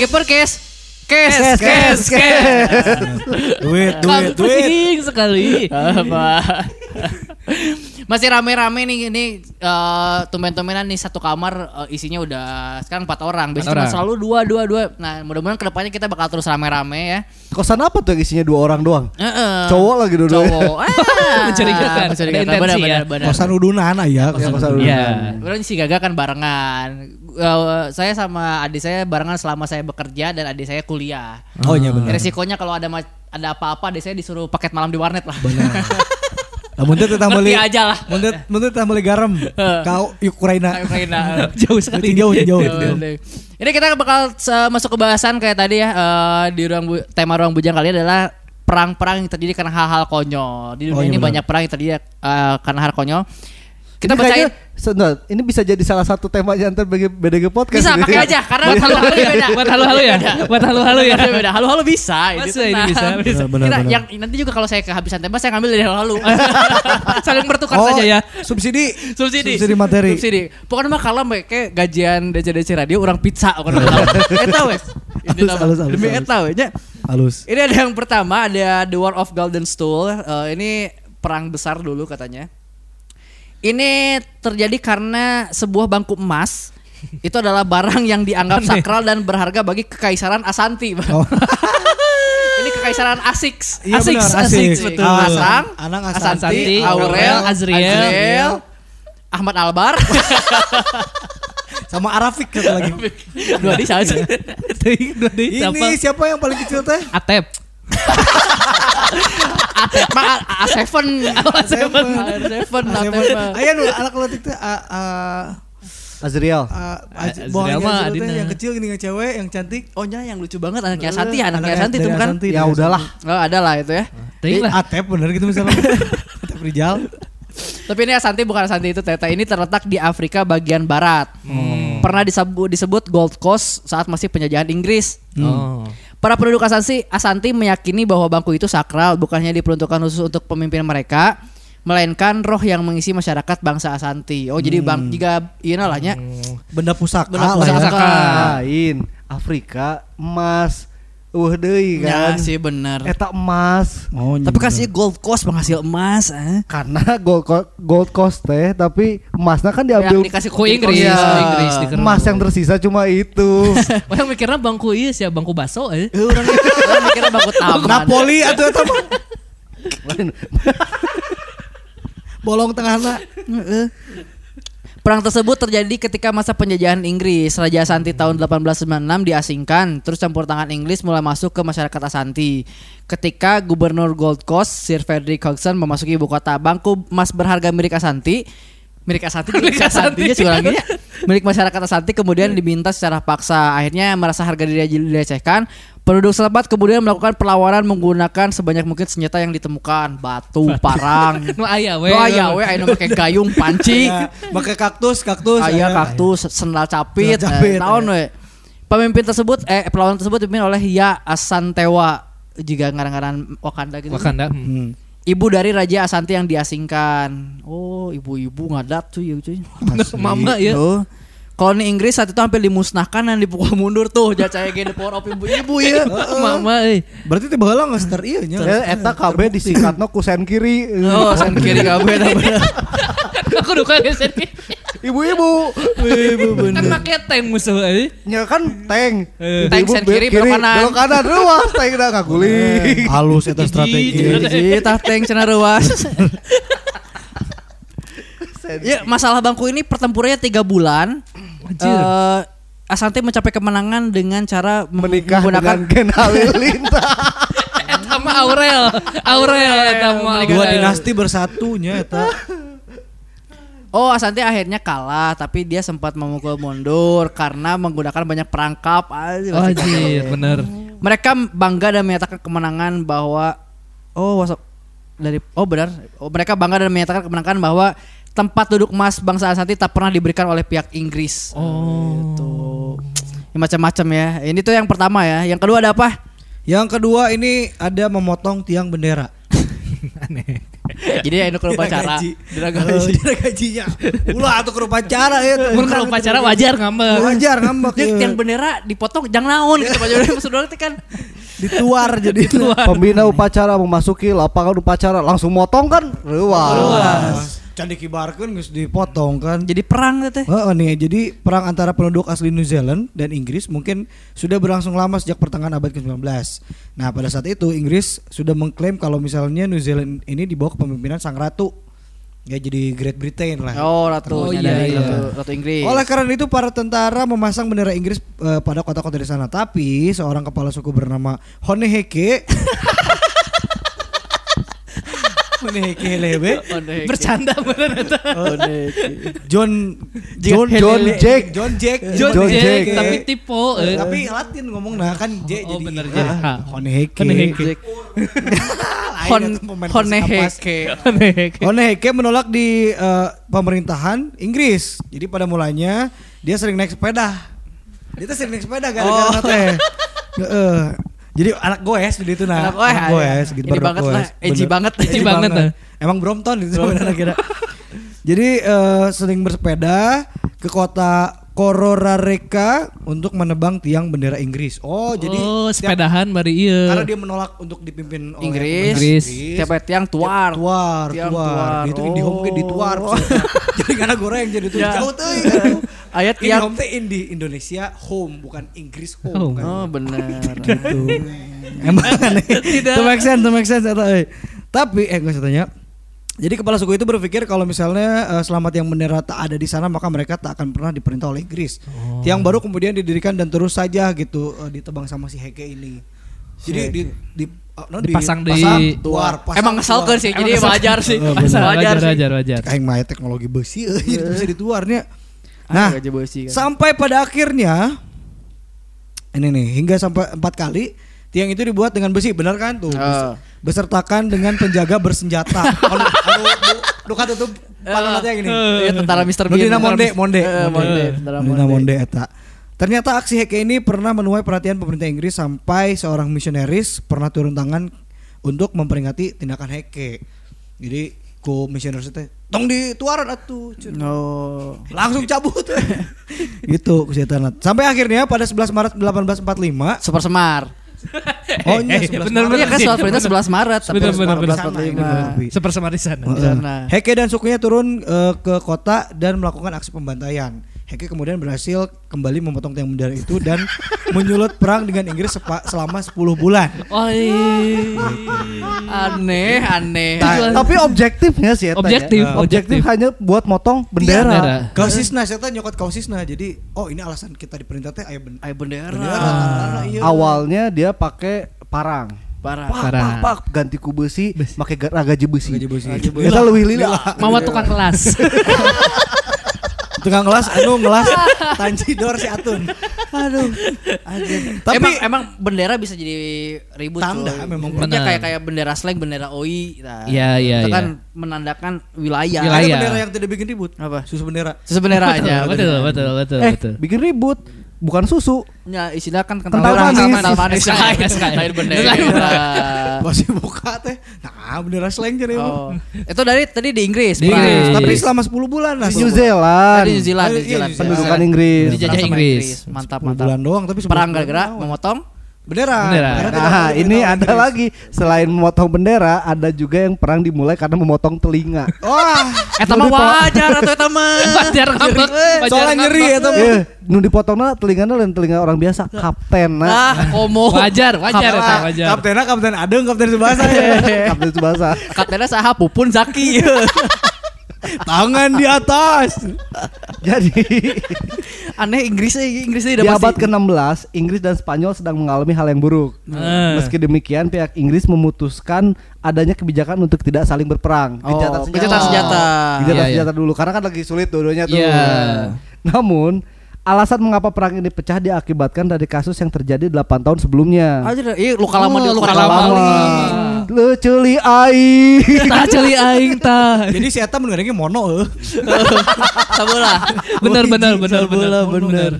BDG Podcast. Kes, Kes, kes, kes. Duit, duit, duit. Sekali. Apa? Masih rame-rame nih ini eh, tumben-tumbenan nih satu kamar eh, isinya udah sekarang empat orang. Biasanya cuma orang. selalu dua dua dua. Nah mudah-mudahan ke depannya kita bakal terus rame-rame ya. Kosan apa tuh isinya dua orang doang? Heeh. Cowok lagi dua-duanya. Cowok. Ah, Mencurigakan. mencurigakan. Benar, ya. benar, benar. Kosan udunan ya, kosan, kosan udunan. Iya. Kebetulan si Gaga kan barengan. Eh, saya sama adik saya barengan selama saya bekerja dan adik saya kuliah. Oh iya benar. Resikonya kalau ada ada apa-apa adik saya disuruh paket malam di warnet lah. Namun itu tetap beli aja lah. Mun mun tetap beli garam. Kau Ukraina. Ukraina. Jauh sekali. Jauh jauh. Ini kita bakal eh, masuk ke bahasan kayak tadi ya eh, di ruang bu- tema ruang bujang kali adalah perang-perang yang terjadi karena hal-hal konyol. Di dunia Oh, iya ini benar. banyak perang yang terjadi eh, karena hal konyol. Kita Ini kayaknya, bacain sebentar, ini bisa jadi salah satu temanya antar bagi BDG podcast. bisa pakai aja karena buat halu-halu ya beda. Buat halu-halu ya? Buat halu-halu ya? Beda. Halu-halu bisa. Masa ini bisa? Bisa. Benar, Kita- benar. yang nanti juga kalau saya kehabisan tema saya ngambil dari halu-halu. Saling bertukar Oh, saja ya. Subsidi. subsidi Subsidi materi. subsidi pokoknya mah kalau kayak gajian DC DC radio orang pizza orang eta wes demi eta we nya. Halus. ini ada yang pertama ada The War of Golden Stool Eh, ini perang besar dulu katanya ini terjadi karena sebuah bangku emas itu adalah barang yang dianggap sakral dan berharga bagi kekaisaran Asanti. Oh. ini kekaisaran Asix. Iya Asix, benar, Asix, Asix. betul. Asang, Anang Asanti, Asanti, Aurel, Azriel, Azriel, Ahmad Albar. Sama Arafik satu lagi. Dua di saja. Dua di Ini siapa? siapa yang paling kecil teh? Atep. Mah A seven, A seven, A seven, Atep mah. Ayo nu anak teh a Azriel. Azriel Azriel mah Adina. yang kecil gini yang cewek yang cantik. Oh nya yang lucu banget anaknya Santi, anaknya Anaknya Santi itu bukan? Iya, Ya udahlah. Oh ada lah itu ya. Ting lah. Atep bener gitu misalnya. Atep Rijal. Tapi ini Asanti bukan Asanti itu Teta ini terletak di Afrika bagian barat. Pernah disebut disebut Gold Coast saat masih penjajahan Inggris. Oh. Para penduduk Asanti, Asanti meyakini bahwa bangku itu sakral bukannya diperuntukkan khusus untuk pemimpin mereka, melainkan roh yang mengisi masyarakat bangsa Asanti. Oh jadi bang jika iya nalahnya Benda pusaka Benda ya. pusaka. Lain Afrika emas. Uh deui ya kan. sih bener. Eta emas. Oh, Tapi kasih Gold Coast penghasil emas. Eh. karena gold gold coast teh tapi emasnya kan diambil Yang dikasih Ku Inggris, Iya. dikenal. emas yang tersisa cuma itu Orang mikirnya bangku iya sih, bangku baso eh. Eh, Orang orang mikirnya bangku taman. Napoli atau eta mah bolong tengahna Perang tersebut terjadi ketika masa penjajahan Inggris. Raja Asanti tahun 1896 diasingkan, terus campur tangan Inggris mulai masuk ke masyarakat Asanti. Ketika Gubernur Gold Coast Sir Frederick Hodgson memasuki ibu kota, bangku emas berharga milik Asanti milik Asanti milik Asanti ya juga lagi ya. milik masyarakat Asanti kemudian diminta secara paksa. Akhirnya merasa harga diri dilecehkan. Penduduk setempat kemudian melakukan perlawanan menggunakan sebanyak mungkin senjata yang ditemukan. Batu parang. Nu aya we. Aya we aya nu make gayung panci. Ya, pakai kaktus kaktus. Aya aya. kaktus sendal capit, eh, naon we pemimpin tersebut eh perlawanan tersebut dipimpin oleh Ya Asantewa. Juga ngaran-ngaran Wakanda gitu. Wakanda. hmm. Ibu dari Raja Asanti yang diasingkan oh ibu-ibu ngadat tuh ya cuy Mama ya. Tuh. Koloni Inggris saat itu hampir dimusnahkan dan dipukul mundur tuh jacaya ge the power of ibu-ibu ya. Mama eh. berarti teh baheula geus ter ieu nya Eh, eta KB disingkatna ku sen kiri Oh, san kiri bener. Aku duka geus ini. ibu-ibu ibu Kan make tank musuh eh. nya kan tank Eh. Tank sen kiri, belok kanan. belok kanan ruas tank dah ngaguling halus eta strategi tah tank cenah ruas. Ya, masalah bangku ini pertempurannya tiga bulan. Anjir. Eh, Asante mencapai kemenangan dengan cara menikah menggunakan dengan Gen Halilintar Eta mah Aurel. Aurel eta mah. dua dinasti bersatunya eta Oh, Asante akhirnya kalah, tapi dia sempat memukul mundur karena menggunakan banyak perangkap. Ah, Oh, anjir, bener. Mereka bangga dan menyatakan kemenangan bahwa oh wasap dari oh benar. Oh, mereka bangga dan menyatakan kemenangan bahwa tempat duduk emas bangsa Asante tak pernah diberikan oleh pihak Inggris. Oh. Gitu. Ya, macam-macam ya. Ini tuh yang pertama ya. Yang kedua ada apa? Yang kedua ini ada memotong tiang bendera. Aneh. Jadi anu ke upacara. dina gajinya. Ulah atuh ke upacara ya. Mun ke upacara wajar ngambek. Wajar ngambek. Dia ya. yang bendera dipotong jangan naon gitu Pak Jodoh maksud orang teh kan. dituar jadi Pembina upacara memasuki lapangan upacara langsung motong kan? Ruas. Can dikibarkeun geus dipotong kan. Jadi perang teh. Heeh nih, jadi perang antara penduduk asli New Zealand dan Inggris mungkin sudah berlangsung lama sejak pertengahan abad ke-19. Nah, pada saat itu Inggris sudah mengklaim kalau misalnya New Zealand ini dibawa kepemimpinan sang ratu. Ya jadi Great Britain lah. Oh, ratu Oh, dari iya, iya. ratu, ratu Inggris. Oleh karena itu para tentara memasang bendera Inggris eh, pada kota-kota di sana. Tapi seorang kepala suku bernama Honeheke Lebe Onde. Bercanda bener eta. Onde. John John John Jack John Jack John John Jack, Jack. tapi tipe. eh. tapi Latin ngomong nah kan J Oh, jadi bener, J. ah, Ha. Honeheke Honeheke. Menolak di eh, pemerintahan Inggris. Jadi pada mulanya dia sering naik sepeda. Dia tuh sering naik sepeda gara-gara teh. Heeh. Jadi anak goes di itu nah. Anak goes, ah, goes iya. gitu Ini banget lah, edgy banget. Edgy banget, nah. Emang Brompton itu sebenarnya kira. Jadi eh, sering bersepeda ke kota Kororareka untuk menebang tiang bendera Inggris. Oh, jadi oh, setiap- sepedahan bari ieu. karena dia menolak untuk dipimpin oleh Inggris. Inggris. Tiap tiang tuar. tuar Tiang tuar tuar. gitu di home ke di tuar Oh. jadi karena goreng jadi tuh Ya. jauh tuh gitu. Ayat ini tiang. home teh in di Indonesia home bukan Inggris home Home. kan Oh, benar. gitu emang aneh to make sense to make sense eta, euy. tapi eh gue tanya jadi kepala suku itu berpikir kalau misalnya eh, selama tiang bendera tak ada di sana maka mereka tak akan pernah diperintah oleh Inggris. Tiang baru kemudian didirikan dan terus saja gitu eh, ditebang sama si Heke ini. Jadi di, di, eh, no, Dipasang di- pasang tuar, pasang Emang ngesalkeun tuar. sih, Emang jadi ngesalkeun. wajar sih. Oh, Wajar. Wajar wajar, wajar. Kayak teknologi besi eh, jadi bisa dituarnya. Ah, Nah, besi kan. sampai pada akhirnya ini nih hingga sampai empat kali tiang itu dibuat dengan besi, benar kan tuh? Ah. Besertakan dengan penjaga bersenjata. katutup panonna teh gini. Ya tentara. Nu Bean. monde, monde. Eh, monde. Tentara Dina monde. monde eta. Ternyata aksi Heke ini pernah menuai perhatian pemerintah Inggris sampai seorang misionaris pernah turun tangan untuk memperingati tindakan Heke. Jadi ku misionaris teh tong dituaran atuh. Cun. No. Langsung cabut. gitu ku setan. Sampai akhirnya pada 11 Maret 1845 Super Semar. Oh iya Eh, 11 bener, Maret. Iya kan surat perintah 11 Maret tapi Bener, bener, bener. 1445. Sepersemar di sana. Di sana. Heke dan sukunya turun eh, ke kota dan melakukan aksi pembantaian. Heke kemudian berhasil kembali memotong tiang bendera itu dan menyulut perang dengan Inggris sepa- selama 10 bulan. Oh, iya. Aneh, aneh. Ta- tapi objektifnya sih ya. Objektif, objektif objektif. hanya buat motong Bendera. bendera. Kausisna saya nyokot kausisna. Jadi, oh ini alasan kita diperintah teh aya ben- Ayo bendera. bendera. tandana, iya. Awalnya dia pakai parang. Parah. Pak, Parang. pak, pak, ganti ku besi, pakai ga- ragaji besi. Gaji besi. Eta leuwih lila. Mawa tukang kelas. Tukang ngelas anu ngelas tanjidor si Atun. Aduh. Tapi- emang emang bendera bisa jadi ribut. Tanda, coy. memang benar. kayak kayak bendera slang, bendera OI. Nah, Iya, iya, Itu iya. kan menandakan wilayah. Ada Wilayah. bendera yang tidak bikin ribut. Apa? Susu bendera. Sebenarnya aja. betul, betul, betul, Eh, betul. bikin ribut, bukan susu. Ya, isinya kan kental, Kental manis. Kental manis. Lain- bendera. Lain Masih buka teh. Nah, bendera slang jadi Oh. Itu dari tadi di Inggris. Di. Inggris. Tapi selama 10 bulan lah. Di New 10 bulan. Zealand. Tadi New Zealand, iya. Pendudukan Inggris. Dijajah Inggris. Mantap, 10 mantap. bulan doang tapi 11 Perang gara-gara memotong bendera. Bendera. Tidak Nah, ini ada Inggris. lagi selain memotong bendera, ada juga yang perang dimulai karena memotong telinga. Wah, Eta mah wajar atau eta mah. Wajar ngambek. Wajar soalnya nyeri ngambek. ya tuh. Eh, nu dipotongna telingana lain telinga orang biasa, kapten nah. Ah, komo. Wajar, wajar eta wajar. Kaptennya kapten Adeng, kapten Subasa ya. kapten Tsubasa. Kaptennya saha Pupun Zaki. Tangan di atas. Jadi Aneh Inggrisnya Inggrisnya di abad ke-16, Inggris dan Spanyol sedang mengalami hal yang buruk. Eh. Meski demikian, pihak Inggris memutuskan adanya kebijakan untuk tidak saling berperang. Oh, Gencatan senjata. gencatan senjata. Gencatan Iya, senjata dulu karena kan lagi sulit dua-duanya tuh. Iya. Namun, alasan mengapa perang ini pecah diakibatkan dari kasus yang terjadi 8 tahun sebelumnya. Aja iya luka lama Oh, di luka luka lama. lama. Lucu li aing. Tah celi aing tah. Jadi si Eta mendengarnya mono eh. Sabola. Bener bener bener bener Sabola, bener.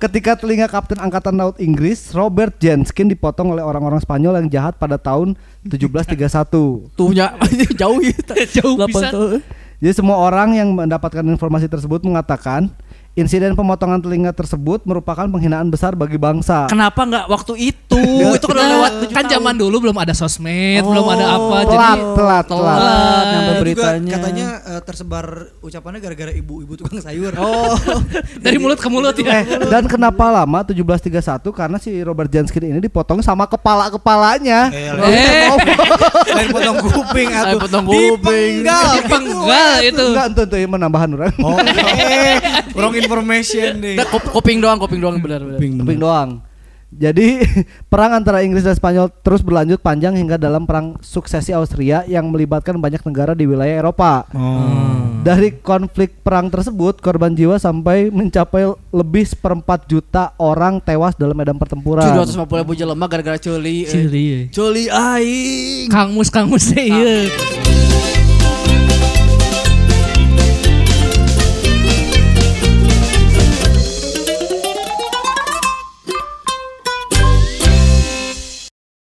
ketika telinga Kapten Angkatan Laut Inggris Robert Jenskin dipotong oleh orang-orang Spanyol yang jahat pada tahun 1731. Tuhnya jauh ya. Jauh tahun. Jadi semua orang yang mendapatkan informasi tersebut mengatakan insiden pemotongan telinga tersebut merupakan penghinaan besar bagi bangsa. Kenapa nggak waktu itu? Itu kan udah Nah, lewat kan zaman dulu belum ada sosmed, belum ada apa. telat, Jadi telat, telat. telat nambah Juga beritanya. katanya eh, tersebar ucapannya gara-gara ibu-ibu tukang sayur. Oh, dari mulut ke mulut ya. Eh, dan kenapa lama 1731 karena si Robert Jenskin ini dipotong sama kepala-kepalanya. Eh, Eh, lain potong kuping atau potong kuping. Dipenggal. penggal itu. Enggak, entu entu ini menambahan orang. Oh, eh, wrong information kop- koping doang, koping doang benar benar. Kuping Kuping doang. Jadi perang antara Inggris dan Spanyol terus berlanjut panjang hingga dalam perang suksesi Austria yang melibatkan banyak negara di wilayah Eropa. Oh. Dari konflik perang tersebut korban jiwa sampai mencapai lebih seperempat juta orang tewas dalam medan pertempuran. Cuy 250 ribu jelema gara-gara coli. eh. Cili. Coli aing. Kang Mus Kang Mus ieu.